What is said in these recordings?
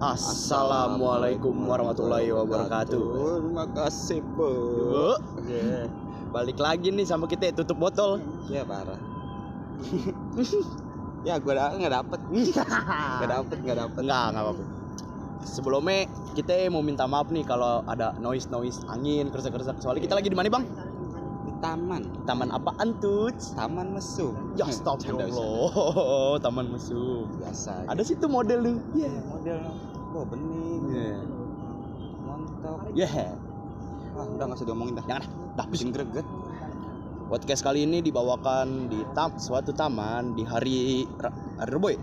Assalamualaikum warahmatullahi wabarakatuh. Terima kasih, Bu. Bu. Balik lagi nih sama kita tutup botol. Ya parah. ya gue da nggak dapet, nggak dapet, nggak dapet. Enggak, enggak apa-apa. Sebelumnya kita mau minta maaf nih kalau ada noise noise angin kerasa-kerasa. Soalnya kita lagi di mana bang? Di taman, Taman apaan tuh? taman mesum. Ya astagfirullah, taman mesum. Biasa. Ada situ model lu. Iya. model, oh bening, Iya. montok. Yeah. Ah, udah nggak usah diomongin dah. Jangan dah. Bikin greget. Podcast kali ini dibawakan di tam suatu taman di hari hari Rebo. ya?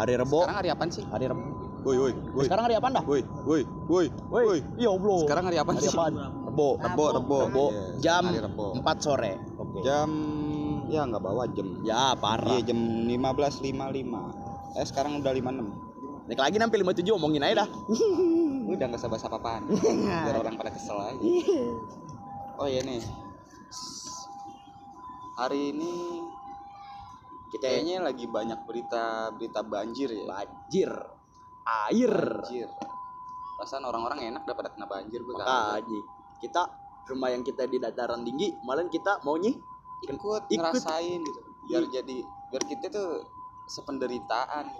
Hari Rebo. Sekarang hari apaan sih? Hari Rebo. Woi, woi, woi, Sekarang hari apa dah? woi, woi, woi, woi. Iya, Allah. Sekarang hari hari sih? Rebo. Rebo, rebo, Rebo. Iya, Jam. 4 sore. Oke. Jam ya nggak bawa jam. Ya, parah. Iya jam 15.55 Eh sekarang udah 56 Naik lagi sampai 57 omongin aja dah. Udah nggak sabar apa-apaan. Biar orang pada kesel aja. Oh iya nih. Hari ini Kita Kayaknya lagi banyak berita-berita banjir ya. Banjir. Air. Banjir. Perasaan orang-orang enak daripada kena banjir gue Makanya kita rumah yang kita di dataran tinggi, malah kita maunya Ikut, Ikut. ngerasain gitu. Biar jadi Biar kita tuh sependeritaan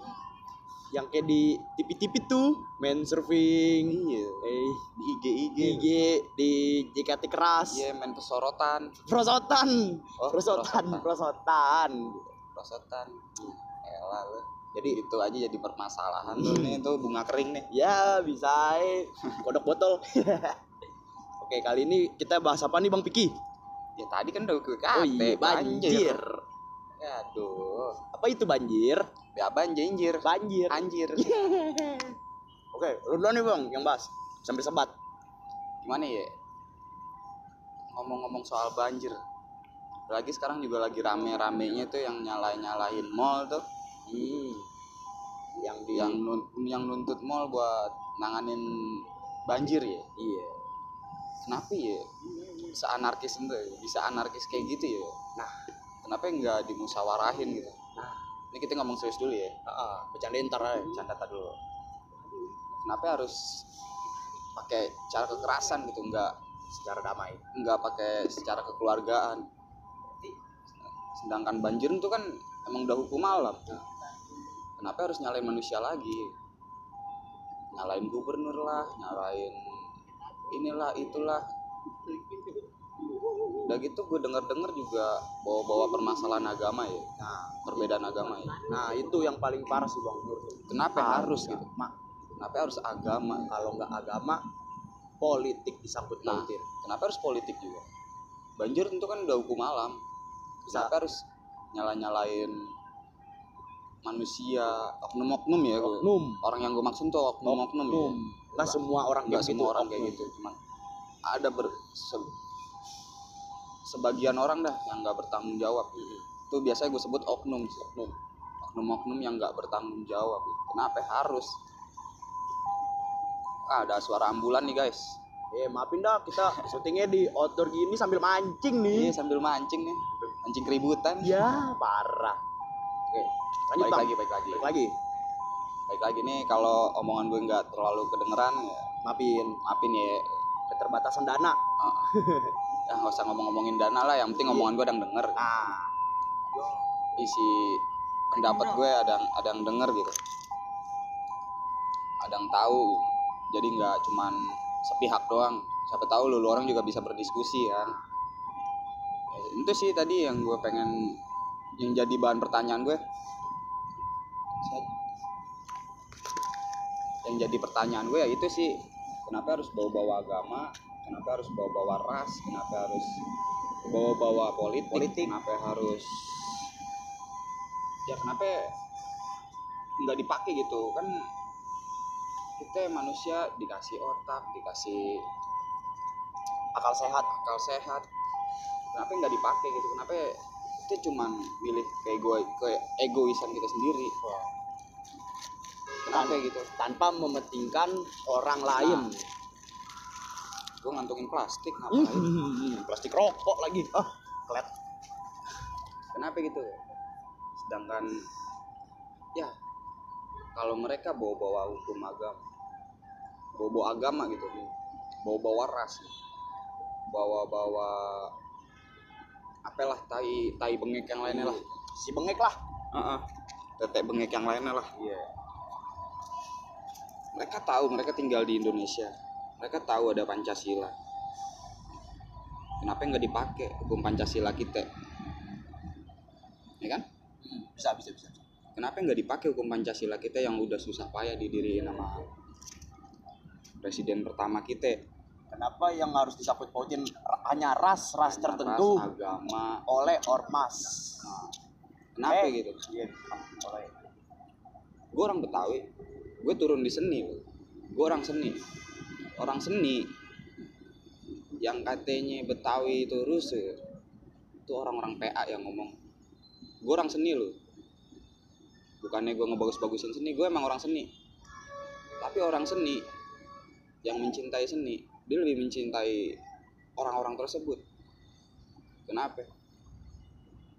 yang kayak di TV-TV tuh main surfing, Iya eh Di IG-IG IG di JKT keras. Iya main pesorotan Prosotan. Oh, prosotan, prosotan. Prosotan Elah lu jadi itu aja jadi permasalahan tuh nih tuh bunga kering nih Ya, bisa eh. Kodok botol. Oke, kali ini kita bahas apa nih Bang Piki? ya tadi kan udah gue kate oh iya, banjir. ya aduh Apa itu banjir? Ya banjir Banjir. anjir Oke, lu duluan nih Bang yang bahas. Sambil sebat. gimana ya ngomong-ngomong soal banjir lagi sekarang juga lagi rame-ramenya tuh yang nyalain-nyalain mall tuh Hmm. Yang di yang nun- yang nuntut mall buat nanganin banjir ya iya. kenapa ya seanarkis itu ya? bisa anarkis kayak gitu ya Nah, kenapa nggak dimusyawarahin gitu ini kita ngomong serius dulu ya. Heeh, bercandain ntar aja. canda tar dulu. Kenapa harus pakai cara kekerasan gitu? Nggak secara damai. nggak pakai secara kekeluargaan. Sedangkan banjir itu kan emang udah hukum alam. Kenapa harus nyalain manusia lagi? Nyalain gubernur lah nyalain inilah itulah udah gitu gue denger denger juga bawa-bawa permasalahan agama ya Nah, perbedaan agama ya nah itu yang paling parah sih Bang menurut gua. kenapa harus gitu Mak, kenapa harus agama kalau nggak agama politik disangkut Nah. kenapa harus politik juga banjir itu kan udah hukum alam kenapa harus nyala nyalain manusia oknum-oknum ya gua. Oknum. orang yang gue maksud tuh oknum-oknum ya Oknum. Nggak semua orang nggak kayak semua gitu, orang kayak oknum. gitu cuman ada ber se- sebagian orang dah yang nggak bertanggung jawab itu biasanya gue sebut oknum sih Oknum. oknum-oknum yang nggak bertanggung jawab kenapa harus ah, ada suara ambulan nih guys Eh maafin dah kita syutingnya di outdoor gini sambil mancing nih. Iya sambil mancing nih mancing keributan Ya parah. Oke, lanjut baik bang. lagi baik lagi Balik lagi. baik lagi nih kalau omongan gue nggak terlalu kedengeran ya Maafin maafin ya keterbatasan dana. Ah. ya nggak usah ngomong-ngomongin dana lah yang penting omongan gue ada yang denger. Nah, isi pendapat gue ada yang ada yang denger gitu. Ada yang tahu. Jadi nggak cuman sepihak doang. Siapa tahu lu, lu orang juga bisa berdiskusi kan Ya, itu sih tadi yang gue pengen yang jadi bahan pertanyaan gue yang jadi pertanyaan gue ya itu sih kenapa harus bawa-bawa agama kenapa harus bawa-bawa ras? Kenapa harus bawa-bawa politik, Politik. kenapa harus ya kenapa nggak dipakai gitu? Kan kita manusia dikasih otak dikasih akal sehat. akal sehat. Kenapa nggak dipakai gitu? Kenapa kita cuman milih kayak gue ke egoisan kita sendiri? Kenapa gitu? Tanpa mementingkan orang lain. Gue ngantongin plastik ngapain? Hmm, plastik rokok lagi. Ah, kelet. kenapa gitu? Sedangkan ya kalau mereka bawa-bawa hukum agama bawa-bawa agama gitu bawa-bawa ras bawa-bawa apalah tai tai bengek yang lainnya lah. Si bengek lah. Heeh. tetek bengek yang lainnya lah. Iya. Mereka tahu mereka tinggal di Indonesia mereka tahu ada Pancasila. Kenapa nggak dipakai hukum Pancasila kita? Ya kan? Bisa bisa bisa. Kenapa nggak dipakai hukum Pancasila kita yang udah susah payah didiriin sama presiden pertama kita? Kenapa yang harus disangkut pautin hanya ras ras tertentu ras, agama. Oleh ormas. Nah, kenapa Eh, gitu? iya oleh. Gue orang Betawi. Gue turun di seni gue orang seni orang seni yang katanya Betawi itu rusuh itu orang-orang PA yang ngomong gue orang seni loh bukannya gue ngebagus-bagusin seni gue emang orang seni. Tapi orang seni yang mencintai seni dia lebih mencintai orang-orang tersebut. Kenapa?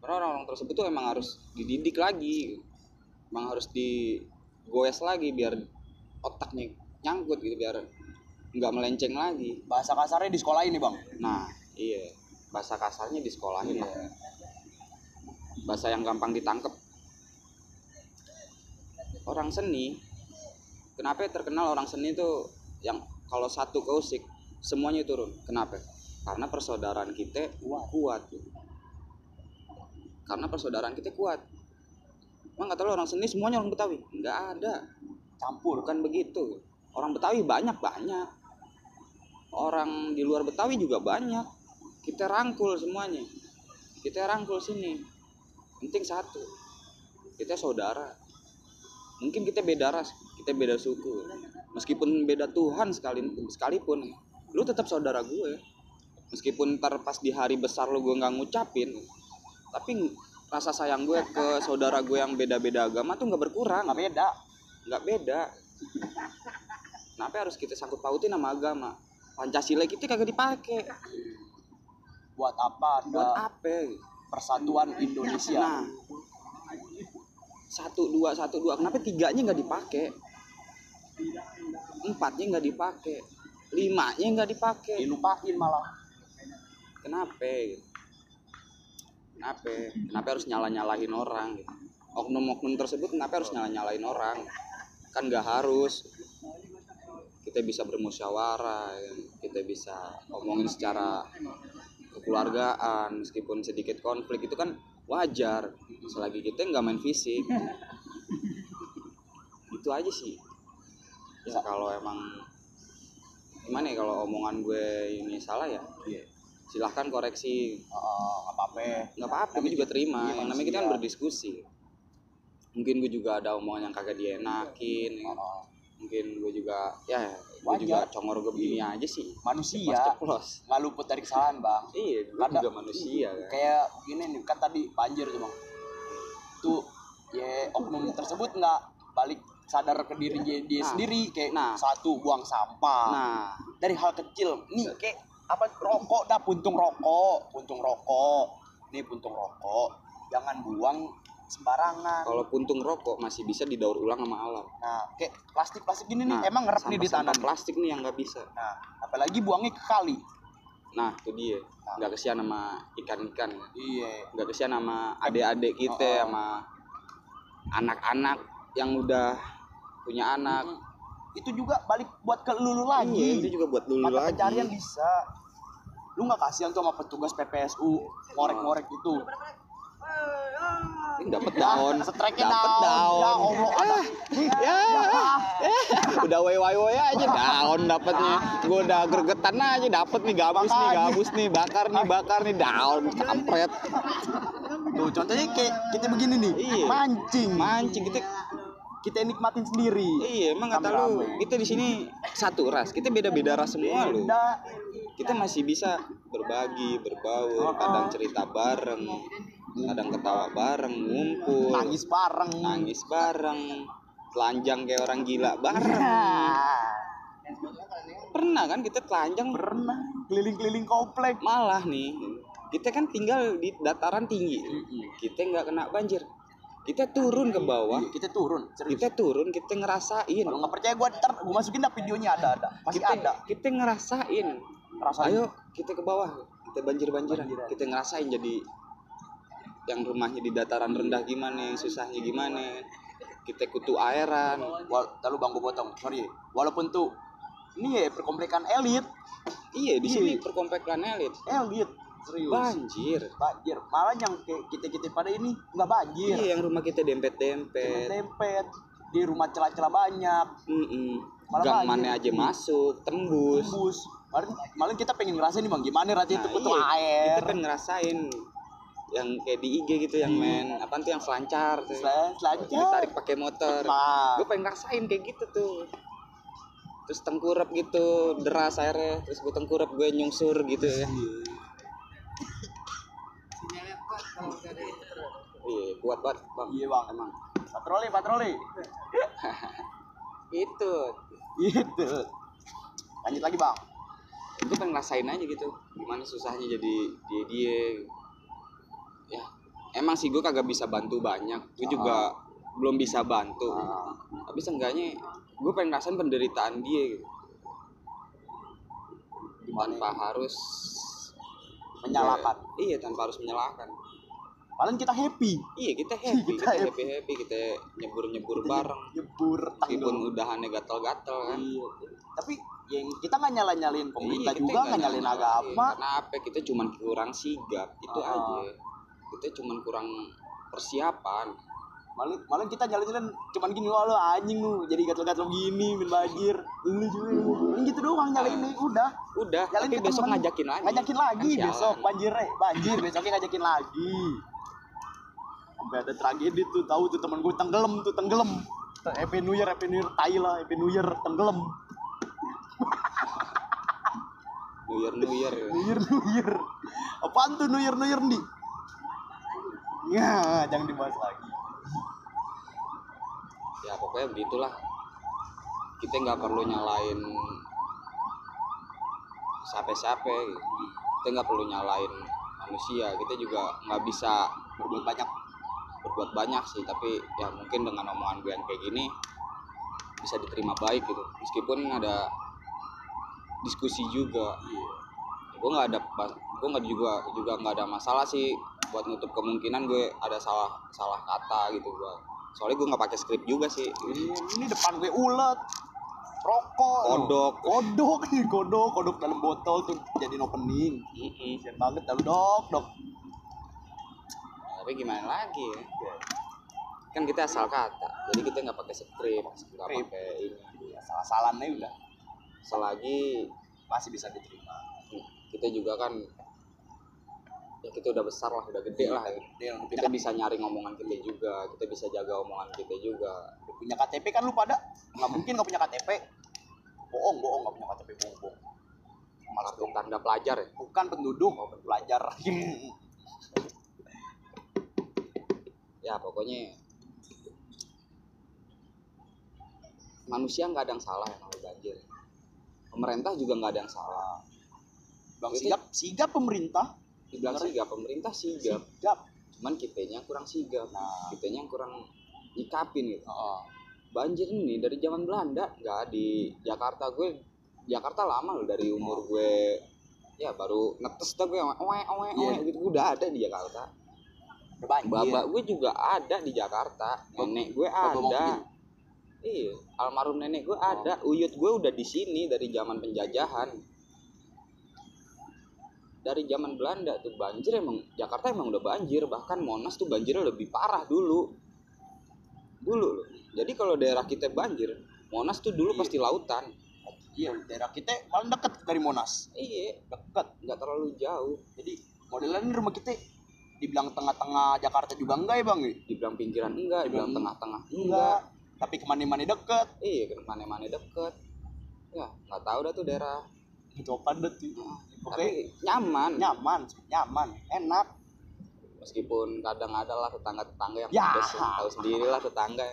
Karena orang-orang tersebut tuh emang harus dididik lagi emang harus digoes lagi biar otaknya nyangkut gitu biar nggak melenceng lagi. Bahasa kasarnya di sekolah ini bang. Nah iya. Bahasa kasarnya di sekolahin Iya. lah. bahasa yang gampang ditangkep. Orang seni kenapa terkenal orang seni tuh yang kalau satu keusik semuanya turun? Kenapa? Karena persaudaraan kita Kuat. kuat. Karena persaudaraan kita kuat. Emang kata lo orang seni semuanya orang Betawi? Nggak ada. Campur. Bukan begitu. Orang Betawi banyak banyak orang di luar Betawi juga banyak. Kita rangkul semuanya. Kita rangkul sini. Penting satu kita saudara. Mungkin kita beda ras kita beda suku. Meskipun beda Tuhan sekali sekalipun lu tetap saudara gue. Meskipun ntar pas di hari besar lu gue nggak ngucapin tapi rasa sayang gue ke saudara gue yang beda-beda agama tuh nggak berkurang nggak beda. Nggak beda. Kenapa harus kita sangkut pautin sama agama pancasila kita kagak dipakai buat apa buat apa? Persatuan Indonesia? nah. Satu dua satu dua. Kenapa tiganya nggak dipakai empatnya nggak dipakai limanya nggak dipakai dilupain malah. Kenapa? Kenapa? Kenapa harus nyala nyalahin orang oknum-oknum tersebut kenapa harus nyala nyalahin orang? Kan nggak harus kita bisa bermusyawarah ya. kita bisa ngomongin secara kekeluargaan meskipun sedikit konflik itu kan wajar selagi kita nggak main fisik itu aja sih ya kalau emang gimana ya kalau omongan gue ini salah ya Iya. silahkan koreksi nggak apa-apa nggak apa-apa gue juga terima Iya, yang namanya kita kan berdiskusi mungkin gue juga ada omongan yang kagak dienakin ya. Heeh. Mungkin gue juga ya gue juga congor gue begini aja sih. Manusia. Ceplos. Nggak luput dari kesalahan bang. Iya gue juga manusia kan. kayak gini nih kan tadi banjir tuh bang. Tuh ya oknum tersebut nggak balik sadar ke diri dia, dia Nah, sendiri kayak nah. satu buang sampah. Nah. Dari hal kecil nih kayak apa rokok dah puntung rokok puntung rokok. Nih puntung rokok. Jangan buang sembarangan. Kalau puntung rokok masih bisa didaur ulang sama alam. Nah kayak plastik plastik gini nih Nah, emang ngerep nih di tanah plastik nih yang nggak bisa. Nah apalagi buangnya ke kali. Nah itu dia. Nggak kesian sama ikan-ikan. Ya. iya. Nggak kesian sama adik-adik kita Oh, oh. sama anak-anak yang udah punya anak. Itu juga balik buat ke lulu Iya, lagi. itu juga buat dulu mata lagi. pencarian bisa. Lu nggak kasihan tuh sama petugas PPSU ngorek-ngorek itu dapat daun. Dapat daun. daun. Ya Allah, ada. ya, ya. udah way way way aja. Daun dapatnya gue udah gregetan aja. Dapat nih gabus nih gabus nih bakar nih bakar nih. Daun kampret. Tuh contohnya kayak kita begini nih. Iya. mancing. Mancing kita kita nikmatin sendiri. Iya emang kata lu kita di sini satu ras. Kita beda beda ras semua lu. Kita masih bisa berbagi berbaur kadang cerita bareng kadang ketawa bareng ngumpul. Nangis bareng. Nangis bareng. Telanjang kayak orang gila bareng. Nah, pernah kan kita telanjang? Pernah. Keliling-keliling komplek. Malah nih kita kan tinggal di dataran tinggi. Kita nggak kena banjir. Kita turun ke bawah. Iya, kita turun serius. Kita turun kita ngerasain. Kalau nggak percaya gue ntar gue masukin dah videonya ada ada. Pasti kita ada. kita ngerasain. Rasain ayo kita ke bawah. Kita banjir Banjiran. kita ngerasain jadi yang rumahnya di dataran rendah gimana susahnya gimana. Kita kutu airan lalu bang gue potong. Sorry walaupun tuh ini ya perkomplikan elit. Iya di Iya. sini perkompekan elit. Elit serius. Banjir. Banjir. Malah yang kayak kita kita pada ini nggak banjir. Iya yang rumah kita dempet dempet dempet di rumah celah-celah banyak. Malah gang mana aja masuk tembus. Tembus. Malah, malah kita pengen ngerasain nih bang gimana rasanya Nah, itu kutu iya, air. kita pengen ngerasain yang kayak di IG gitu yang main apa tuh yang selancar tuh. Selancar. Ditarik pakai motor. Gue pengen ngerasain kayak gitu tuh. Terus tengkurap gitu deras airnya. Terus gue tengkurap gue nyungsur gitu ya. Iya. Kuat banget bang. Iya bang. Emang. Patroli patroli. Itu gitu. Lanjut lagi bang. Gue pengen ngerasain aja gitu gimana susahnya jadi dia dia ya emang sih gue kagak bisa bantu banyak. Gue juga belum bisa bantu. Ah. tapi seenggaknya gue pengen ngerasain penderitaan dia. Gitu Gimana tanpa harus menyalahkan. iya tanpa harus menyalahkan. Paling kita happy. Iya kita happy Kita kita happy. happy happy kita nyebur nyebur bareng. nyebur meskipun udahannya gatel-gatel kan? Iya. Tapi yang kita nggak nyala nyalin pemerintah Iya, juga nggak nyalin nyalain. agama. karena apa? Kita cuman kurang sigap itu Ah. aja kita cuman kurang persiapan Malah malah kita nyalin cuman gini wah lu anjing lu jadi gatel gatel gini min banjir. Lu juga gitu doang nyalin nih udah. udah Nyalin tapi besok temen. ngajakin lagi Ngajakin lagi Kan besok banjir eh. banjir besoknya ngajakin lagi. Sampai ada tragedi tuh tahu tuh temen gue tenggelam tuh tenggelam. Happy New Year, Happy New Year, tai lah, Happy New Year, tenggelam. New Year New Year New Year, New Year. Apaan tuh New Year, New Year nih? Ya, jangan dibahas lagi. ya pokoknya begitulah kita nggak perlu nyalain siapa-siapa gitu. kita nggak perlu nyalain manusia kita juga nggak bisa Berbuat banyak. berbuat banyak sih tapi ya mungkin dengan omongan gue yang kayak gini bisa diterima baik gitu meskipun ada diskusi juga gue nggak ada gue nggak juga juga nggak ada masalah sih buat nutup kemungkinan gue ada salah salah kata gitu gue soalnya gue nggak pakai skrip juga sih Ini, ini depan gue ulet. Rokok. Kodok. Kodok nih, kodok, kodok dalam botol tuh jadi opening. Kasian banget lalu dok, dok. tapi gimana lagi ya kan kita asal kata jadi kita nggak pakai skrip nggak pakai ini Ya, salah-salahnya udah selagi masih bisa diterima. kita juga kan ya kita udah besar lah udah gede lah ya. Dia kita bisa nyari ngomongan kita juga kita bisa jaga omongan kita juga punya KTP kan lu pada nggak mungkin nggak punya KTP. Bohong, bohong nggak punya KTP, bohong, bohong. Malas kartu tanda pelajar ya bukan penduduk, pelajar. ya pokoknya manusia nggak ada yang salah yang banjir pemerintah juga nggak ada yang salah Bang Itu- sigap, sigap pemerintah. Dibilang sigap pemerintah sigap. Sigap. cuman kitanya kurang sigap. Nah. kitanya kurang nyikapin gitu. Heeh. banjir ini dari zaman Belanda nggak di Jakarta gue. Jakarta lama loh dari umur gue. Ya baru netes dah gue owe owe owe Iya. gitu. Gue udah ada di Jakarta. Banjir. babak gue juga ada di Jakarta. Nenek gue Bapak ada. iya almarhum nenek gue ada. Uyut gue udah di sini dari zaman penjajahan dari zaman Belanda tuh banjir emang Jakarta emang udah banjir bahkan Monas tuh banjirnya lebih parah dulu dulu loh jadi kalau daerah kita banjir Monas tuh dulu Iya. pasti lautan Iya, daerah kita paling deket dari Monas. iya Deket. nggak terlalu jauh Jadi modelnya ini rumah kita dibilang tengah-tengah Jakarta juga enggak ya bang? dibilang pinggiran enggak dibilang tengah-tengah enggak Enggak. Tapi ke mana-mana deket. iya ke mana-mana deket ya nggak tahu dah tuh daerah Itu apa deh tuh? Oke, nyaman nyaman, nyaman, enak. meskipun kadang ada lah tetangga-tetangga yang Ya. pedes tahu sendiri lah tetangga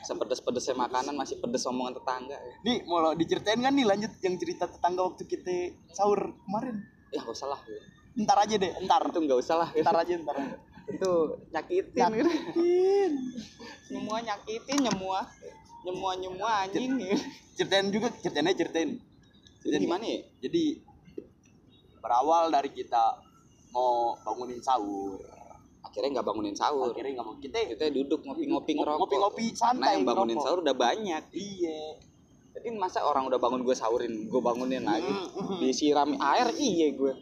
sepedes-pedesnya makanan masih pedes omongan tetangga Nih mau lo diceritain kan nih lanjut yang cerita tetangga waktu kita sahur kemarin. ya gak usah lah Ntar aja deh, ntar. itu nggak usah lah Ntar aja, ntar. itu nyakitin. Nyakitin. nyemua nyakitin nyemua nyemua nyemua anjing Ceritain juga, ceritainnya ceritain. Jadi gimana ya? Jadi berawal dari kita mau bangunin sahur. akhirnya nggak bangunin sahur. Akhirnya nggak mau kita kita duduk ngopi-ngopi ngerokok. Ngopi-ngopi nah santai. yang bangunin ngerokok. sahur udah banyak. Iya. jadi masa orang udah bangun gue sahurin gue bangunin lagi. disiram air iya gue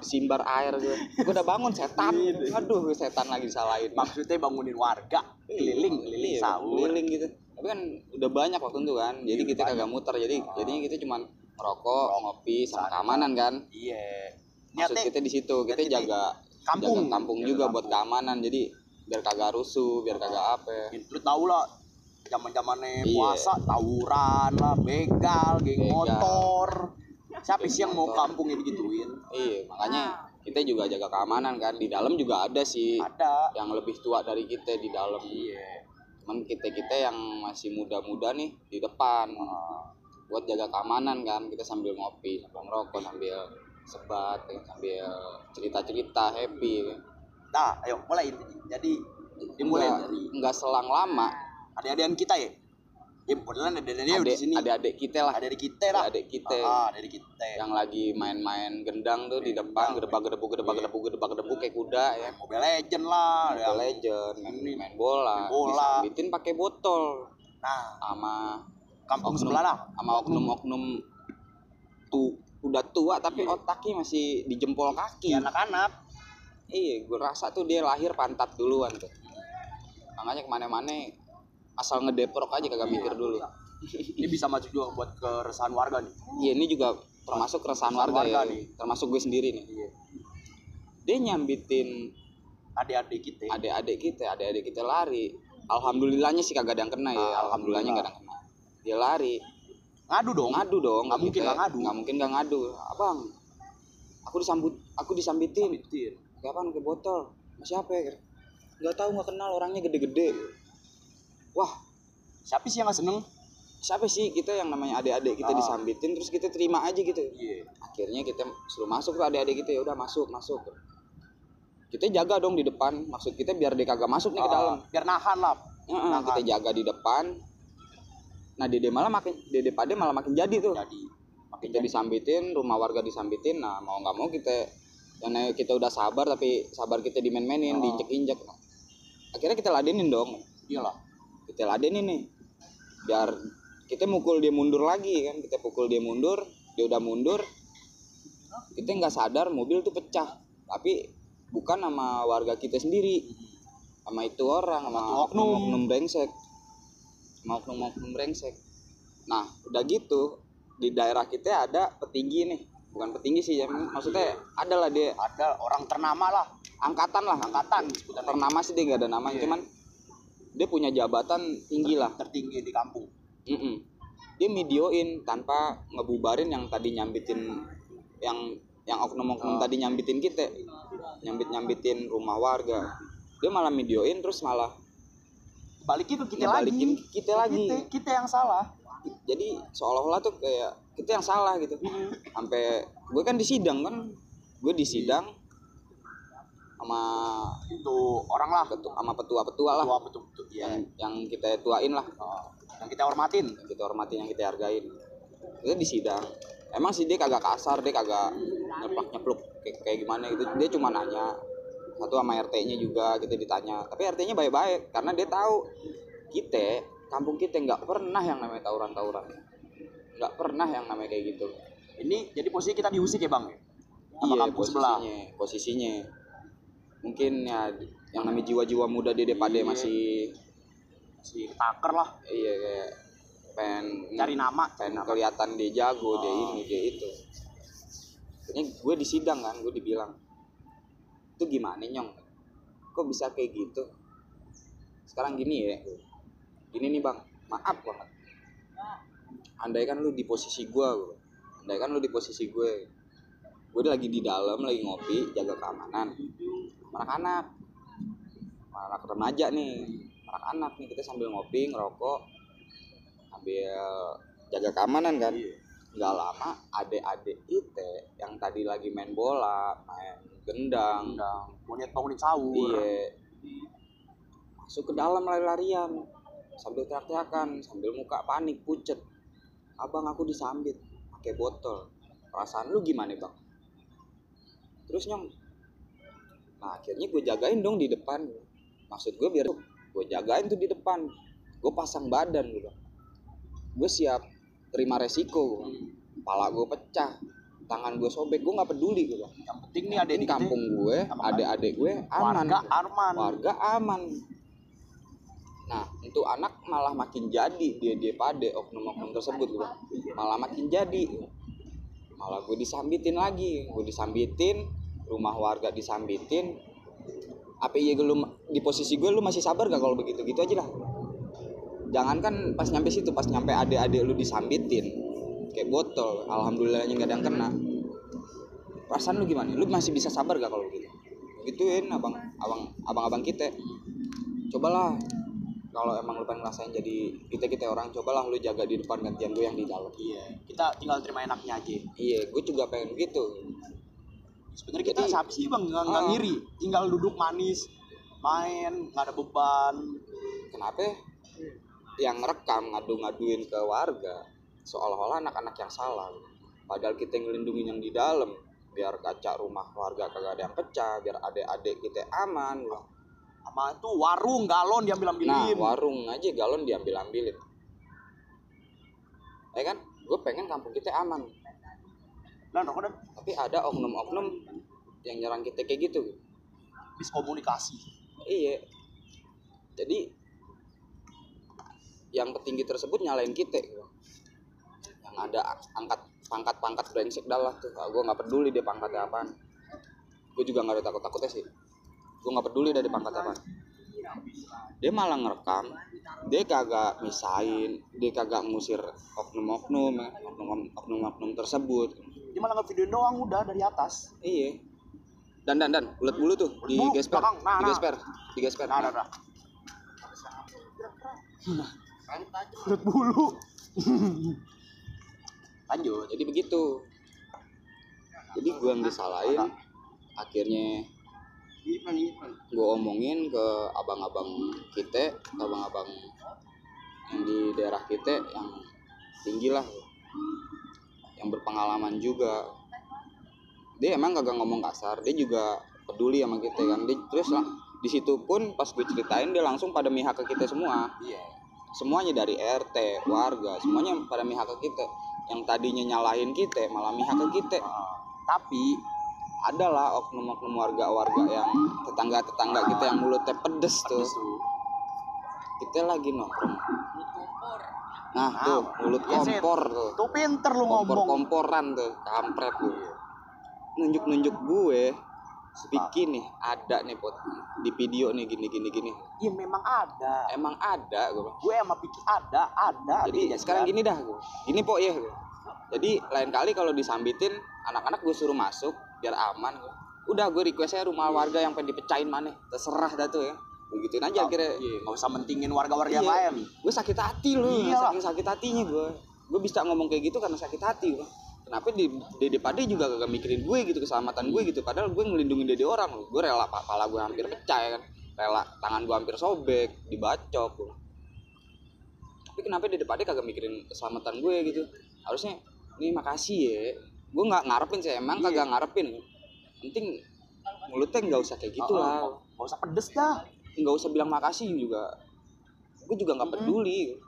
disimbar air gue gue udah bangun setan. Iya. aduh gue setan lagi disalahin. Maksudnya bangunin warga keliling keliling Iya, sahur. keliling gitu. Tapi kan udah banyak waktu itu kan. Jadi Iya, kita kagak muter. Jadi jadinya kita cuman rokok ngopi sama keamanan kan? Iya. maksud kita di situ kita jaga kampung. jaga kampung Jaga juga kampung. buat keamanan. Jadi biar kagak rusuh biar kagak apa lu tau lah zaman zamannya Iya. puasa tawuran lah begal geng Begal. motor. Siapa sih yang mau kampungnya digituin? Iya makanya kita juga jaga keamanan kan? Di dalam juga ada sih. Ada. Yang lebih tua dari kita di dalam. Iya. Cuman kita kita yang masih muda-muda nih di depan. Ah, buat jaga keamanan kan kita sambil ngopi sambil ngerokok sambil sebat ya, sambil cerita-cerita happy. Ya. nah ayo mulai jadi dimulai Nggak- dari nggak selang lama. Adik-adikan kita ya? Ya kebetulan ada-adiknya di adik sini. adik kita lah. Ada di kita lah. Adik kita. Ah dari kita. Yang lagi main-main gendang tuh di depan gedebak gedebuk gedebak gedebuk gedebak gedebuk kayak kuda ya. Mobile Legend lah Mobile yang- Legend main, main bola, main bola. disambitin pakai botol. Nah. Sama kampung Oknum. sebelah lah. Sama oknum-oknum tuh udah tua tapi otaknya masih di jempol kaki. Di anak-anak. Iya gue rasa tuh dia lahir pantat duluan tuh. Makanya ke mana-mana asal ngedeprok aja kagak mikir dulu. Ini bisa masuk juga buat keresahan warga nih. Iya ini juga termasuk keresahan Keresahan warga, warga ya. nih. termasuk gue sendiri nih. Iya. Dia nyambitin adik-adik kita. adik-adik kita adik-adik kita lari. Alhamdulillahnya sih kagak ada yang kena ya. Ah, alhamdulillahnya nggak ada yang kena dia lari. Ngadu dong. Ngadu dong Nggak mungkin nggak ngadu. nggak mungkin nggak ngadu. Abang aku disambut aku disambitin. Sambitin. kapan ke botol? Siapa ya? Nggak tahu nggak kenal orangnya gede-gede. Wah. Siapa sih yang nggak seneng? Siapa sih? Kita yang namanya adik-adik kita Ah. disambitin terus kita terima aja gitu. Iya. Akhirnya kita suruh masuk tuh adik-adik kita ya udah masuk masuk. Kita jaga dong di depan. Maksud kita biar dia kagak masuk nih ke dalam. Ah, biar nahan lah. Heeh, Nahan. kita jaga di depan nah dede malah makin dede pade malah makin jadi tuh. Jadi. Makin kita disambitin rumah warga disambitin. Nah mau nggak mau kita karena kita udah sabar tapi sabar kita dimain-mainin Oh. diinjek-injek. Akhirnya kita ladenin dong. Iyalah. Kita ladenin nih. Biar kita mukul dia mundur lagi kan. Kita pukul dia mundur dia udah mundur. Kita nggak sadar mobil tuh pecah. Tapi bukan sama warga kita sendiri. Sama itu orang sama oknum. oknum brengsek oknum oknum brengsek nah udah gitu di daerah kita ada petinggi nih bukan petinggi sih ya maksudnya ada lah dia ada orang ternama lah angkatan lah angkatan sebutan ternama sih dia nggak ada nama Iya. cuman dia punya jabatan tinggi lah tertinggi di kampung Mm-mm. Dia videoin tanpa ngebubarin yang tadi nyambitin yang yang oknum-oknum Oh. tadi nyambitin kita. Nyambit-nyambitin rumah warga. Dia malah videoin terus malah balikin ke kita lagi. ngebalikin kita lagi. kita, kita yang salah. Jadi seolah-olah tuh kayak kita yang salah gitu. Sampai gue kan di sidang kan. Gue di sidang sama itu orang lah. Ketu- sama petua-petua lah. Tua betul betul ya yang yang kita tuain lah. yang kita hormatin. Yang kita hormatin yang kita hargain. Itu di sidang. Emang sih dia kagak kasar dia kagak nyeplak nyepluk kayak, kayak gimana gitu. Dia cuma nanya satu sama RT-nya juga kita ditanya. Tapi RT-nya baik-baik karena dia tahu kita kampung kita nggak pernah yang namanya tawuran-tawuran. Nggak pernah yang namanya kayak gitu. Ini jadi posisi kita diusik ya bang? Sama iya kampung sebelah. posisinya posisinya. Mungkin ya yang namanya jiwa-jiwa muda dia pada Iya. masih si taker lah. Iya kayak pengen cari nama. pengen kelihatan dia jago dia ini dia itu. Ini gue di sidang kan gue dibilang itu gimana nyong? Kok bisa kayak gitu? Sekarang gini ya gini nih bang. Maaf banget. Andai kan lu di posisi gue andai kan lu di posisi gue. Gue udah lagi di dalam lagi ngopi jaga keamanan. Anak-anak. Anak remaja nih. Anak-anak nih kita sambil ngopi ngerokok. Sambil jaga keamanan kan. Iya. nggak lama adik-adik kita yang tadi lagi main bola main gendang. Undang. Monyet bangunin sahur. iya. Masuk ke dalam lari-larian. Sambil teriak-teriakan sambil muka panik pucet. Abang aku disambit pakai botol. Perasaan lu gimana bang? Terus nyong? Nah akhirnya gue jagain dong di depan. Maksud gue biar gue jagain tuh di depan. Gue pasang badan gitu gue siap terima resiko kepala gue pecah tangan gue sobek gue nggak peduli gitu Yang penting nih ada di kampung gue Aman. adik-adik gue aman warga aman. warga aman. Nah untuk anak malah makin jadi dia dia pade oknum-oknum tersebut gue malah makin jadi. Malah gue disambitin lagi. Gue disambitin rumah warga disambitin. Apa iya gue lu di posisi gue lu masih sabar gak kalau begitu gitu aja lah? Jangankan pas nyampe situ pas nyampe adik-adik lu disambitin kayak botol. Alhamdulillahnya nggak ada yang kena. Perasaan lu gimana? Lu masih bisa sabar gak kalau begitu gituin abang abang abang abang kita. Cobalah. Kalau emang lu pengen ngerasain jadi kita kita orang cobalah lu jaga di depan gantian gue yang di dalam. Iya, kita tinggal terima enaknya aja. iya gue juga pengen gitu. Sebenarnya kita siapa sih bang. Nggak ngiri, tinggal duduk manis, main, nggak ada beban. kenapa? Yang rekam ngadu-ngaduin ke warga seolah-olah anak-anak yang salah padahal kita yang ngelindungin yang di dalam biar kaca rumah warga kagak ada yang pecah biar adik-adik kita aman Sama itu warung galon diambil nah ambilin. warung aja galon diambil ambilin ya kan? Gue pengen kampung kita aman. Dan tapi ada oknum-oknum yang nyerang kita kayak gitu. Miskomunikasi. iya. Jadi yang petinggi tersebut nyalain kita gitu. Ada angkat pangkat-pangkat brengsek dah lah tuh gue nggak peduli dia pangkatnya apaan gue juga nggak ada takut-takutnya sih gue nggak peduli dari pangkat apaan dia malah ngerekam dia kagak misain dia kagak ngusir oknum-oknum ya, oknum- oknum-oknum tersebut Dia malah ngevideoin doang udah dari atas. iya dan dan dan ulet bulu tuh di gesper. Nah, di nah. gesper di gesper Nah, nah, nah. Kulit bulu. Lanjut. jadi begitu. Jadi gue yang disalahin akhirnya gue omongin ke abang-abang kita abang-abang yang di daerah kita yang tinggi lah. Yang berpengalaman juga. Dia emang kagak ngomong kasar dia juga peduli sama kita kan. Dia terus lah di situ pun pas gue ceritain dia langsung pada mihak ke kita semua. Iya. semuanya dari RT warga semuanya pada mihak ke kita yang tadinya nyalahin kita malah mihak ke kita. Tapi adalah oknum-oknum warga-warga yang tetangga-tetangga kita yang mulutnya pedes tuh. Kita lagi nongkrong. Nah Nah, tuh mulut iya, kompor tuh. Tuh pinter lu ngomong. kompor-komporan tuh kampret tuh nunjuk-nunjuk gue bikin nih ada nih pot di video nih gini gini gini Iya memang ada. emang ada gue. Gue emang pikir ada, ada. jadi sekarang gini dah gue gini pok ya gue. jadi lain kali kalau disambitin anak-anak gue suruh masuk biar aman gue. udah gue requestnya rumah warga yang pengen dipecahin mana terserah dah tuh ya begituin aja akhirnya Iya, nggak usah mentingin warga-warga yang Iya. lain. gue sakit hati loh saking sakit hatinya gue gue bisa ngomong kayak gitu karena sakit hati gue kenapa di dede pade juga gak mikirin gue gitu keselamatan gue gitu. Padahal gue ngelindungin dede orang. Loh gue rela pa- pala gue hampir pecah ya kan? Rela tangan gue hampir sobek dibacok gua. tapi kenapa dede pade kagak mikirin keselamatan gue gitu? Harusnya nih makasih ya. Gue nggak ngarepin sih emang Iya. kagak ngarepin. Penting mulutnya nggak usah kayak gitu lah. Nggak usah pedes dah. nggak usah bilang makasih juga. Gue juga nggak peduli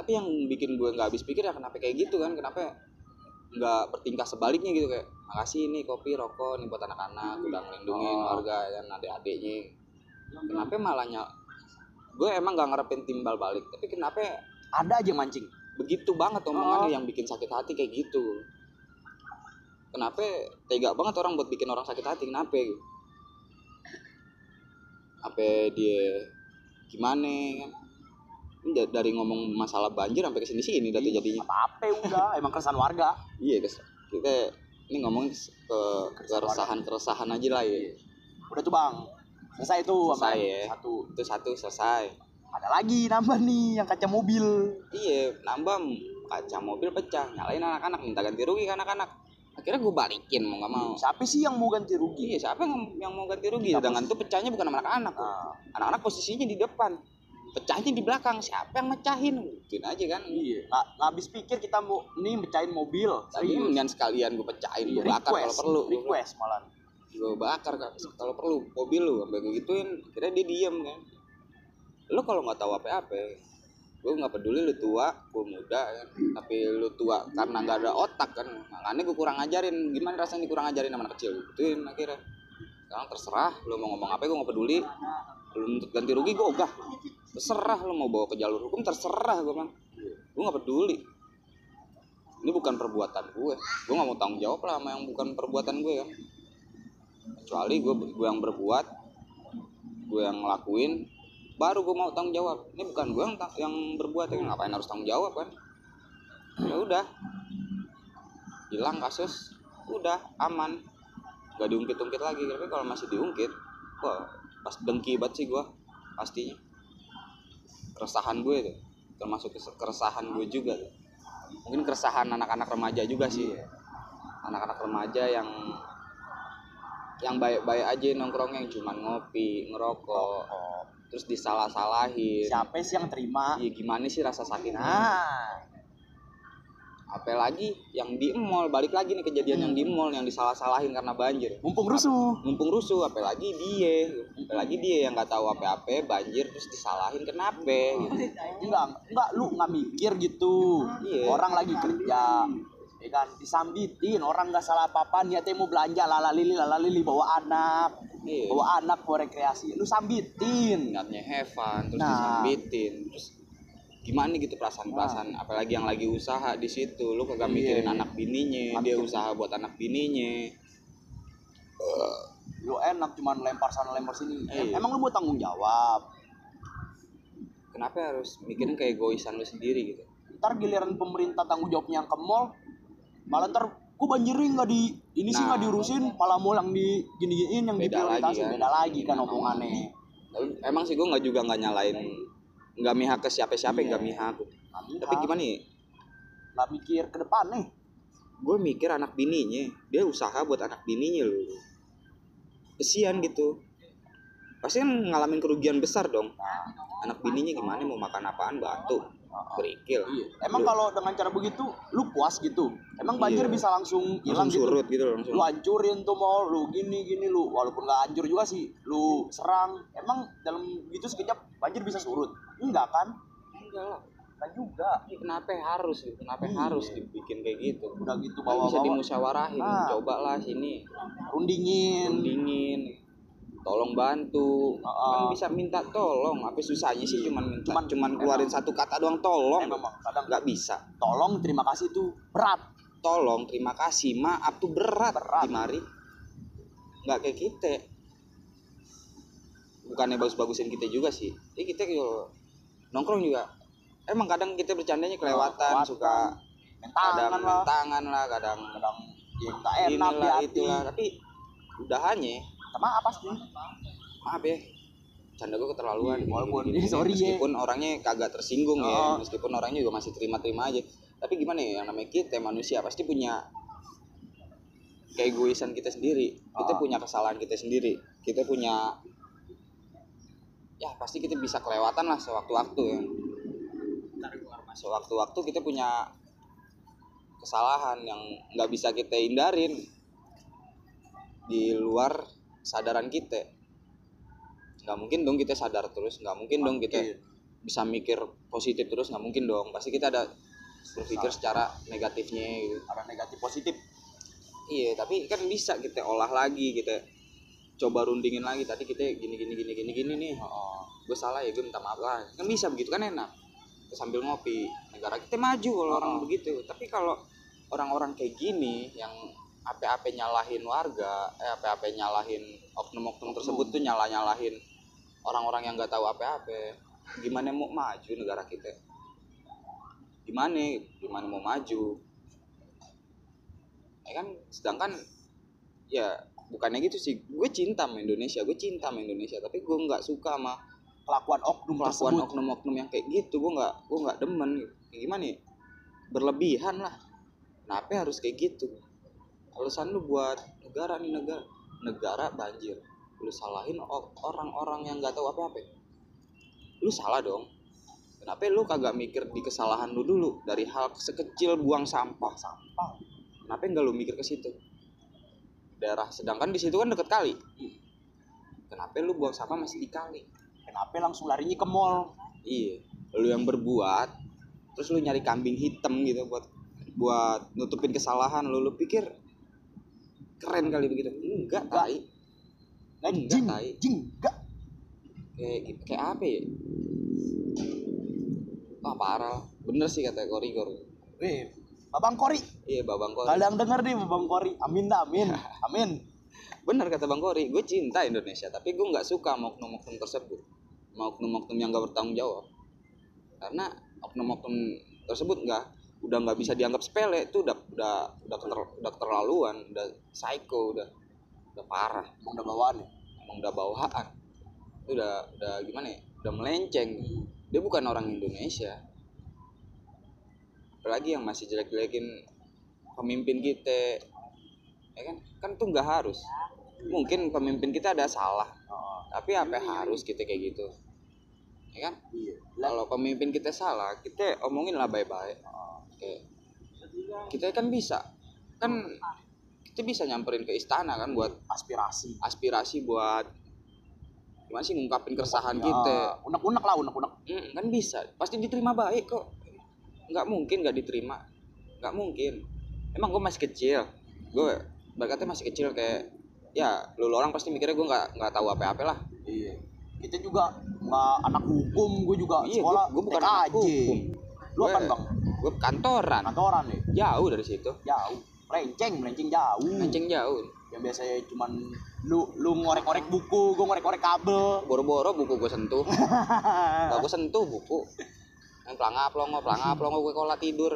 tapi yang bikin gue nggak habis pikir ya kenapa kayak gitu kan kenapa nggak bertingkah sebaliknya gitu kayak makasih nih kopi rokok nih buat anak-anak udah ngelindungin Oh. warga dan adik-adiknya kenapa malahnya gue emang nggak ngarepin timbal balik tapi kenapa Ada aja mancing. begitu banget omongannya Oh. yang bikin sakit hati kayak gitu kenapa tega banget orang buat bikin orang sakit hati kenapa apa dia gimana kan Ini dari ngomong masalah banjir sampai ke sini sini dah tuh jadinya Apa udah, emang keresahan warga. iya guys kita ini ngomongin ke keresahan keresahan aja lah ya. Udah tuh bang. Selesai tuh sama Selesai ya. Satu. itu satu selesai. Ada lagi nambah nih yang kaca mobil. iya nambah kaca mobil pecah. Nyalain anak-anak minta ganti rugi ke anak-anak. Akhirnya gue balikin mau nggak mau. Siapa sih yang mau ganti rugi? Iya siapa yang, yang mau ganti rugi? Sedangkan tuh pecahnya bukan anak-anak nah, anak-anak posisinya di depan pecahnya di belakang siapa yang mecahin? Gituin aja kan. Iya. Nggak habis pikir kita mau nih mecahin mobil. Tapi mendingan sekalian gue pecahin gue bakar kalau perlu. request malah. Gue bakar kan kalau perlu mobil lu sampai gue gituin kira dia diem kan. Lu kalau nggak tahu apa-apa gue nggak peduli lu tua gue muda kan. Tapi lu tua karena nggak ada otak kan. Makanya gue kurang ngajarin. Gimana rasanya kurang ngajarin sama anak kecil? Gituin akhirnya. Sekarang terserah lu mau ngomong apa gue nggak peduli. Lu untuk ganti rugi gue ogah terserah lu mau bawa ke jalur hukum terserah gue bilang gue nggak peduli. Ini bukan perbuatan gue gue nggak mau tanggung jawab lah sama yang bukan perbuatan gue kan kecuali gue gue yang berbuat gue yang ngelakuin baru gue mau tanggung jawab. Ini bukan gue yang yang berbuat ya. Ngapain harus tanggung jawab kan? Ya udah. Hilang kasus udah aman. Gak diungkit-ungkit lagi. Tapi kalau masih diungkit wah pas dengki banget sih gue pastinya keresahan gue itu termasuk keresahan gue juga tuh. mungkin keresahan anak-anak remaja juga sih. Anak-anak remaja yang yang baik-baik aja nongkrong yang cuman ngopi ngerokok oh, terus disalah-salahin. Siapa sih yang terima? Iya gimana sih rasa sakitnya? Nah apalagi yang di mall. Balik lagi nih kejadian yang di mall yang disalah-salahin karena banjir. Mumpung rusuh. Mumpung rusuh apalagi dia. Apalagi dia yang nggak tahu apa-apa banjir terus disalahin kenapa? Gitu. enggak enggak lu nggak mikir gitu. Iya. orang lagi kerja. Ya kan disambitin. Orang nggak salah apa apa niatnya mau belanja lala lili lala lili bawa anak. Iya. Bawa anak mau rekreasi lu sambitin. Niatnya have fun terus Nah. disambitin. Terus gimana gitu perasaan-perasaan apalagi yang lagi usaha di situ lu kagak Iya, mikirin iya. anak bininya Nggak dia usaha buat anak bininya lu enak cuman lempar sana lempar sini Iya. emang lu mau tanggung jawab kenapa harus mikirin kayak egoisan lu sendiri gitu ntar giliran pemerintah tanggung jawabnya yang ke mall malah ntar ku banjirin nggak di ini sih Nah. nggak diurusin malah mall yang di gini giniin yang Beda lagi kan. beda lagi kan omongannya emang sih gue nggak juga nggak nyalain nggak mihak ke siapa-siapa Iya. nggak mihak. Tapi tapi gimana ya? Nggak mikir ke depan nih. Gue mikir anak bininya. Dia usaha buat anak bininya loh. Kesian gitu. Pasti kan ngalamin kerugian besar dong. Anak bininya gimana? Mau makan apaan? Batu kerikil Iya. Emang kalau dengan cara begitu lu puas gitu? Emang banjir Iya. bisa langsung hilang langsung gitu? surut gitu langsung Lu hancurin tuh mall, lu gini gini lu walaupun nggak hancur juga sih, lu serang. Emang dalam gitu sekejap banjir bisa surut? Enggak kan? enggak lah Enggak juga. Ini kenapa harus gitu kenapa Iya. harus dibikin kayak gitu Udah gitu Kan bisa bawa-bawa dimusyawarahin Ah. coba lah sini rundingin. dingin tolong bantu Ah. kan bisa minta tolong apa susahnya sih cuman minta Cuman- cuman, keluarin emang- satu kata doang tolong Emang kadang nggak bisa tolong terima kasih itu berat. tolong terima kasih maaf tuh berat, Berat. di mari nggak kayak kita bukannya bagus-bagusin kita juga sih ya kita yo nongkrong juga emang kadang kita bercandanya kelewatan Kelewatan. suka Main kadang tangan lah. lah kadang Kadang ya enak di inilah hati. itulah tapi udahannya Sama apa sih? maaf ya canda gue keterlaluan Iya, walaupun- gini. sorry ya. meskipun orangnya kagak tersinggung Oh. ya meskipun orangnya juga masih terima-terima aja tapi gimana ya yang namanya kita manusia pasti punya keegoisan kita sendiri kita Ah. punya kesalahan kita sendiri kita punya ya pasti kita bisa kelewatan lah sewaktu-waktu ya sewaktu-waktu kita punya kesalahan yang nggak bisa kita hindarin di luar sadaran kita. Nggak mungkin dong kita sadar terus nggak mungkin dong kita Mungkin. bisa mikir positif terus nggak mungkin dong. Pasti kita ada berpikir secara negatifnya gitu. Ada negatif positif. iya tapi kan bisa kita olah lagi kita coba rundingin lagi. Tadi kita gini gini gini gini gini nih. Heeh. gue salah ya gue minta maaf lah. Kan bisa begitu kan enak. Kita sambil ngopi. Negara kita maju kalau orang Oh. begitu. Tapi kalau orang-orang kayak gini yang apa-apa nyalahin warga eh apa-apa nyalahin oknum-oknum tersebut tuh nyalah-nyalahin orang-orang yang nggak tahu apa-apa. Gimana mau maju negara kita? Gimana? Gimana mau maju? Ya kan? Sedangkan ya bukannya gitu sih. Gue cinta sama Indonesia gue cinta sama Indonesia tapi gue nggak suka sama Kelakuan oknum kelakuan tersebut. oknum-oknum yang kayak gitu. Gue nggak gue nggak demen. Gimana ya? Berlebihan lah. Kenapa harus kayak gitu alasan lu buat negara nih negara negara banjir. Lu salahin orang-orang yang nggak tahu apa-apa. Lu salah dong. Kenapa lu kagak mikir di kesalahan lu dulu? Dari hal sekecil buang sampah. Sampah. Kenapa nggak lu mikir ke situ? Daerah sedangkan di situ kan deket kali. Kenapa lu buang sampah masih di kali? Kenapa langsung larinya ke mall? Iya. Lu yang berbuat terus lu nyari kambing hitam gitu buat buat nutupin kesalahan lu. Lu pikir keren kali begitu. Enggak tai. Nah, Enggak, jing tai. jing enggak. Kayak kayak apa ya? Wah parah. Bener sih kata korigor. Weh, Babang Kori, iya babang kori. Kadang denger nih Babang Kori. Amin dah, amin. Amin. bener kata bang kori gue cinta Indonesia tapi gue nggak suka oknum-oknum tersebut. Oknum-oknum yang gak bertanggung jawab. Karena oknum-oknum tersebut nggak udah nggak bisa dianggap sepele itu udah udah udah keter- udah keterlaluan udah psycho udah udah parah. Emang udah bawaan ya? emang udah bawaan. Itu udah udah gimana ya? Udah melenceng. Dia bukan orang Indonesia. Apalagi yang masih jelek-jelekin pemimpin kita. Ya kan? Kan tuh nggak harus. Mungkin pemimpin kita ada salah. Oh, tapi apa harus kita kayak gitu? Ya kan? Iya. Kalau pemimpin kita salah kita omongin lah baik-baik. Oh, Oke. kita kan bisa kan kita bisa nyamperin ke istana kan buat aspirasi. aspirasi buat gimana sih ngungkapin keresahan Ya, kita Unek-unek lah, unek-unek. Hmm, kan bisa pasti diterima baik kok nggak mungkin nggak diterima nggak mungkin emang gue masih kecil gue berkatnya masih kecil kayak ya lu orang pasti mikirnya gue nggak nggak tahu apa-apa lah Iya. Kita juga nggak anak hukum, gue juga Iya, sekolah gua bukan anak hukum. Lu Gue- apa bang? Gue kantoran Kantoran nih, jauh dari situ jauh. Melenceng, melenceng jauh. Anjing jauh Yang biasanya cuman lu lu ngorek-ngorek buku, gue ngorek-ngorek kabel. boro-boro buku gue sentuh gak gue sentuh buku yang pelangap longo pelangap longo gue kola tidur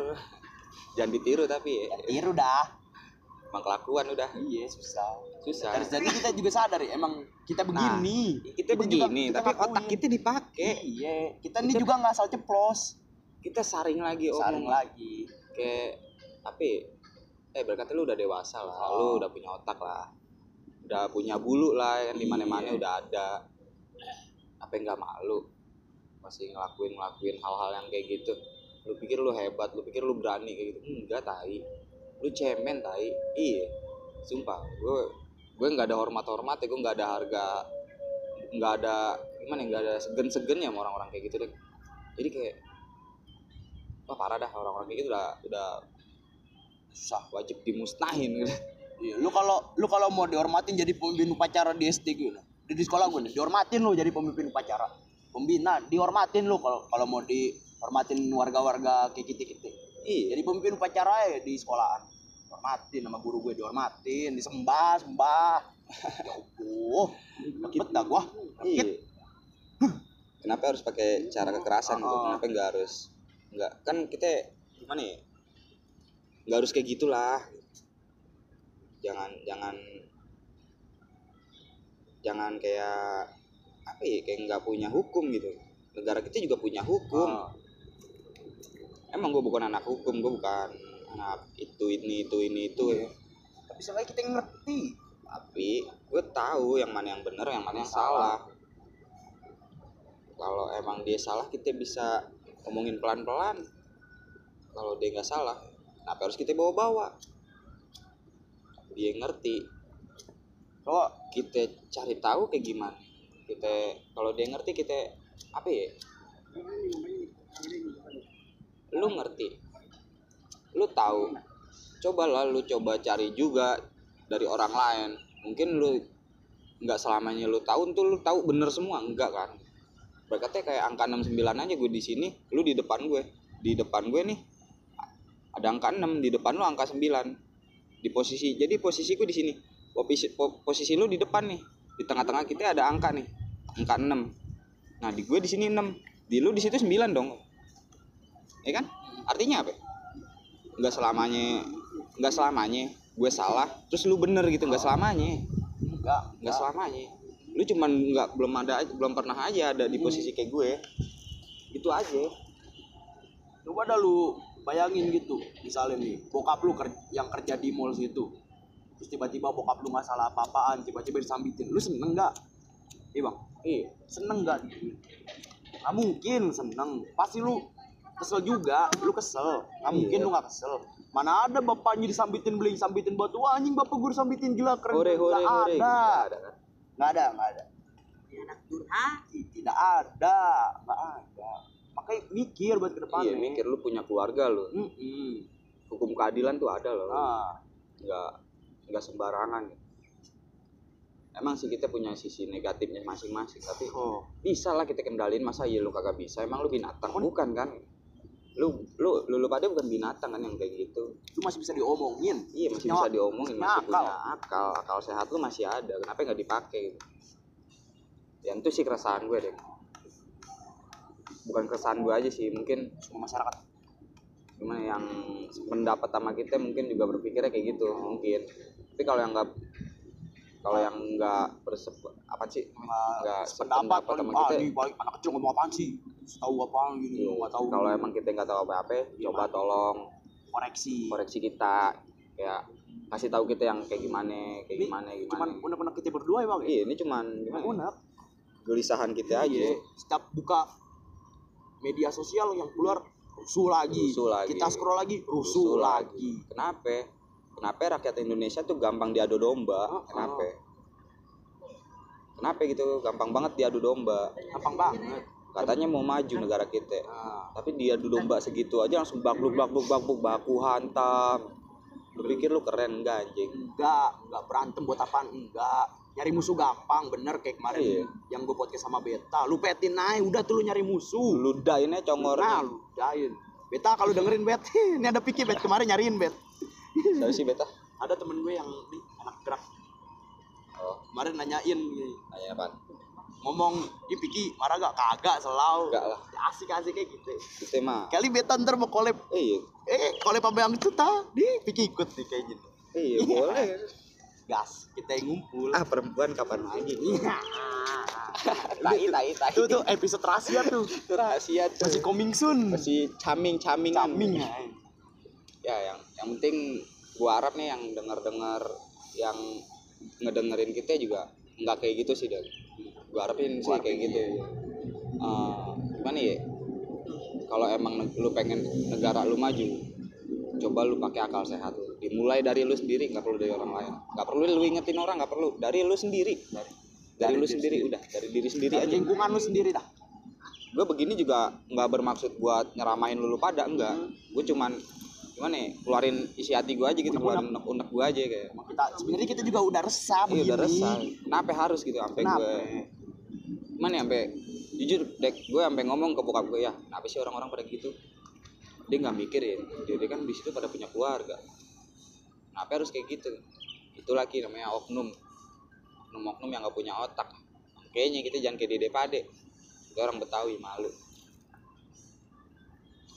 jangan ditiru tapi ya. Tiru dah. emang kelakuan udah Iya, susah. susah Dari tadi kita juga sadar ya, emang kita begini. kita, juga- begini kita tapi ngakuin. otak kita dipakai Iya, kita ini juga nggak asal ceplos. Kita saring lagi Saring omong lagi. kayak apa ya? eh berkata lu udah dewasa lah. Oh. lu udah punya otak lah. Udah punya bulu lah yang di mana mana Iya. udah ada. Apa yang nggak malu? Masih ngelakuin ngelakuin hal-hal yang kayak gitu. Lu pikir lu hebat lu pikir lu berani kayak gitu. Enggak tai. Lu cemen tai. Iya. Sumpah gue gue nggak ada hormat hormat ya gue nggak ada harga nggak ada gimana ya, nggak ada segen segennya sama orang-orang kayak gitu deh. Jadi kayak wah parah dah orang-orang kayak gitu udah udah Susah. wajib dimusnahin gitu. Iya, lu kalau lu kalau mau dihormatin jadi pemimpin upacara di SD gitu. Di, di sekolah gue nih, dihormatin lu jadi pemimpin upacara. Pembina, dihormatin lu kalau kalau mau dihormatin warga-warga kayak kita-kita. iya Jadi pemimpin upacara ya di sekolahan. Hormatin sama guru gue dihormatin, disembah, sembah. ya Allah, deket dah gua. iya kenapa harus pakai cara kekerasan? Oh. kenapa nggak harus nggak kan kita gimana ya? Nggak harus kayak gitulah. Jangan jangan jangan kayak apa ya kayak nggak punya hukum gitu. Negara kita juga punya hukum. Ah, emang gue bukan anak hukum gue bukan anak itu ini itu ini itu ya. Tapi seenggaknya kita ngerti. tapi gue tahu yang mana yang benar yang mana yang salah. Kalau emang dia salah kita bisa ngomongin pelan-pelan kalau dia nggak salah kenapa harus kita bawa-bawa? Dia ngerti. Coba kita cari tahu kayak gimana? Kita kalau dia ngerti kita apa ya? Lu ngerti. Lu tahu. Cobalah lu coba cari juga dari orang lain. Mungkin lu nggak selamanya lu tahu tuh lu tahu bener semua. Enggak kan berkatnya kayak angka 69 aja gue di sini lu di depan gue. Di depan gue nih ada angka 6 di depan lu angka 9 di posisi jadi posisiku di sini. Posisi po- posisi lu di depan nih. Di tengah-tengah kita ada angka nih angka 6 nah di gue di sini 6 di lu di situ 9 dong. Ya kan? Artinya apa? Nggak selamanya nggak selamanya gue salah terus lu bener gitu nggak selamanya. Enggak, nggak. selamanya lu cuman nggak belum ada belum pernah aja ada di posisi kayak gue. Itu aja. Coba dah lu bayangin gitu, misalnya nih, bokap lu ker- yang kerja di mall situ, terus tiba-tiba bokap lu nggak salah apa-apaan tiba-tiba disambitin. Lu seneng nggak? Iya bang? Iya. Seneng nggak? Nggak mungkin seneng. Pasti lu kesel juga. Lu kesel. Nggak Iya. mungkin lu nggak kesel. Mana ada bapaknya disambitin beling sambitin batu anjing bapak gue disambitin gila keren. Hore hore nggak hore. ada Nggak ada nggak ada. Anak durhaka. tidak ada nggak ada. Makanya mikir buat ke depan iya mikir lu punya keluarga lu. Mm-mm. hukum keadilan tuh ada loh. Nah nggak nggak sembarangan. Emang sih kita punya sisi negatifnya masing-masing tapi oh. bisa lah kita kendalin masa iya lu kagak bisa. Emang lu binatang. Bukan kan lu lu lu, lu pada bukan binatang kan yang kayak gitu? Lu masih bisa diomongin. Iya masih Nyawa- bisa diomongin masih akal. punya akal. Akal sehat lu masih ada kenapa nggak dipakai? Gitu ya itu sih keresahan gue deh. Bukan keresahan gue aja sih mungkin semua masyarakat. Gimana yang pendapat sama kita mungkin juga berpikirnya kayak gitu mungkin. Tapi kalau yang nggak kalau yang nggak bersep apa sih? Nggak sependapat sama ah, kita anak kecil ngomong apaan sih tahu gini Iya, lu nggak tahu. Kalau emang kita nggak tahu apa-apa coba tolong koreksi. koreksi kita. Kayak kasih tahu kita yang kayak gimana kayak Ini gimana gimana. cuman unek-unek kita berdua ya bang iya ini cuman gimana? unek. Gelisahan kita aja. Iya. setiap buka media sosial yang keluar rusuh lagi, Rusuh lagi. kita scroll lagi rusuh, lagi. kenapa? Kenapa rakyat Indonesia tuh gampang diadu domba? Oh, kenapa? Kenapa gitu? Gampang banget diadu domba. Gampang banget katanya mau maju negara kita. Nah, tapi diadu domba segitu aja langsung bakluk bakluk bakluk baku hantam. Lu pikir lu keren enggak anjing? Enggak enggak berantem buat apaan? Enggak. Nyari musuh gampang bener kayak kemarin Iya. yang gue podcast sama Beta. Lu petin aja udah tuh lu nyari musuh. Lu dainnya nah congornya. Lu dain. Beta kalau dengerin Bet. Ini ada Piki Bet. Kemarin nyariin Bet. Siapa sih beta? Ada temen gue yang di anak gerak. Oh. Kemarin nanyain gini, nanya apa ngomong ih Piki marah gak? Kagak selalu Enggak lah. asik asik kayak gitu. Kita mah. Kali Beta ntar mau collab. Eh, iya. Eh collab sama yang itu tah. Di Piki ikut nih kayak gitu. Iya boleh. Gas kita yang ngumpul. Ah perempuan kapan lagi? Iya. tai tai tai. Tuh tuh episode rahasia tuh. itu rahasia tuh. Masih coming soon. masih caming caming Caming. ya yang yang penting gua harap nih yang dengar dengar yang ngedengerin kita juga nggak kayak gitu sih dan gua harapin sih kayak gitu. Eh, gimana ya? Kalau emang lu pengen negara lu maju coba lu pakai akal sehat lu. Dimulai dari lu sendiri nggak perlu dari orang lain. Nggak perlu lu ingetin orang nggak perlu. Dari lu sendiri. Dari, dari lu diri sendiri udah. Dari diri sendiri Dari aja. lingkungan lu sendiri dah. gue begini juga nggak bermaksud buat nyeramain lu, lu pada enggak Hmm. gue cuman gimana ya keluarin isi hati gue aja gitu keluarin unek unek gue aja kayak. Kita sebenarnya kita juga udah resah iya begini. udah resah. Kenapa harus gitu sampai gue mana ya sampai jujur dek gue sampai ngomong ke bokap gue ya kenapa sih orang-orang pada gitu? Dia nggak mikir ya dia kan di situ pada punya keluarga. Kenapa harus kayak gitu? Itu lagi namanya oknum. Oknum oknum yang nggak punya otak. Kayaknya kita jangan kayak dede pade. Kita orang betawi malu.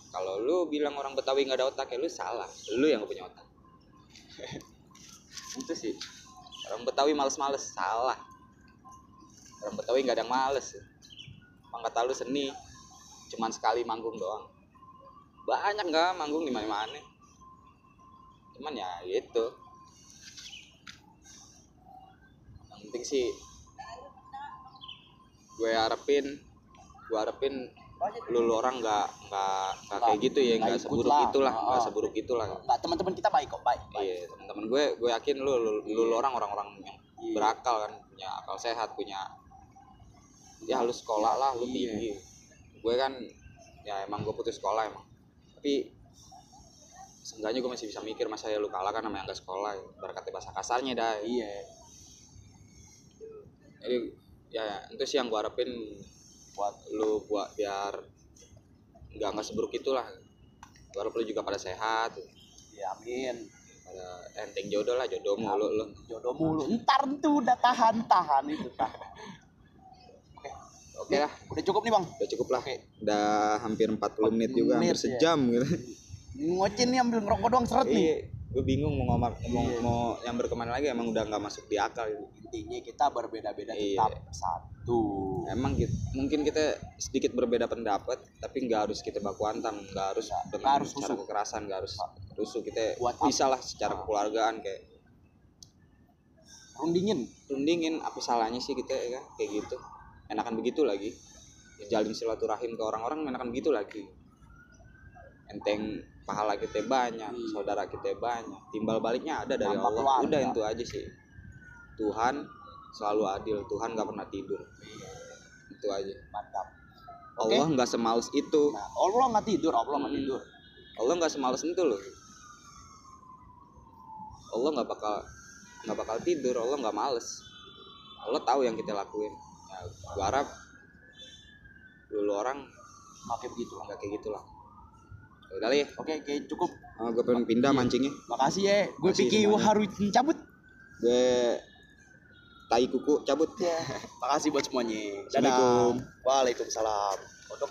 Kalau lu bilang orang betawi nggak ada otak ya lu salah. Lu yang nggak punya otak. Itu sih. Orang betawi males-males salah orang betawi nggak ada yang males emang kata lu seni cuman sekali manggung doang banyak nggak manggung di mana-mana cuman ya gitu yang penting sih gue harapin gue harapin lu, lu orang nggak nggak nggak kayak gitu ya nggak nggak seburuk lah. itulah nggak Oh. seburuk itulah Enggak, teman-teman kita baik kok, baik. baik. Iya, teman-teman gue, gue yakin lu, lu, lu, lu orang orang yang Iya. berakal kan, punya akal sehat, punya ya lu sekolah lah, lu Iya. tinggi. Gue kan ya emang gue putus sekolah emang. Tapi seenggaknya gue masih bisa mikir masa ya lu kalah kan sama yang gak sekolah ya. Berkata bahasa kasarnya dah. ya. Iya. Jadi ya itu sih yang gue harapin buat lu buat biar nggak nggak seburuk itulah. Gue harap lu juga pada sehat, Ya amin. pada enteng jodoh lah, jodoh mulu lu. Jodoh mulu. Ntar tuh udah tahan-tahan itu tahan. Oke lah. Udah cukup nih, Bang. udah cukup lah udah hampir 40 menit juga hampir menit, ya. sejam gitu Ngocin nih ambil ngerokok doang seret nih. iya gue bingung mau ngomong ngomong Iya. mau yang berkemana lagi emang udah nggak masuk di akal gitu. Intinya kita berbeda-beda Iya. tetap satu. emang gitu mungkin kita sedikit berbeda pendapat tapi nggak harus kita baku hantam nggak harus Nggak, dengan harus cara rusuh. kekerasan nggak harus rusuh kita Buat bisa lah secara Ah. kekeluargaan kayak rundingin rundingin apa salahnya sih kita ya kan kayak gitu enakan begitu lagi. Jalin silaturahim ke orang-orang enakan begitu lagi. Enteng pahala kita banyak Iya. saudara kita banyak. Timbal baliknya ada dari Dampak Allah. udah itu aja sih. Tuhan selalu adil. Tuhan gak pernah tidur. Itu aja. Mantap. Allah nggak semales itu. Nah, Allah nggak tidur Allah nggak Hmm. tidur. Allah nggak semales itu loh. Allah nggak bakal nggak bakal tidur. Allah nggak males. Allah tahu yang kita lakuin ya, gua harap dulu orang pakai begitu lah. Nggak kayak gitulah Ya udah lah ya oke oke cukup. Oh, gue pengen pindah mancingnya. Makasih ya. Gue pikir harus cabut. Gue tai kuku cabut. Makasih buat semuanya. Assalamualaikum. Dadah. waalaikumsalam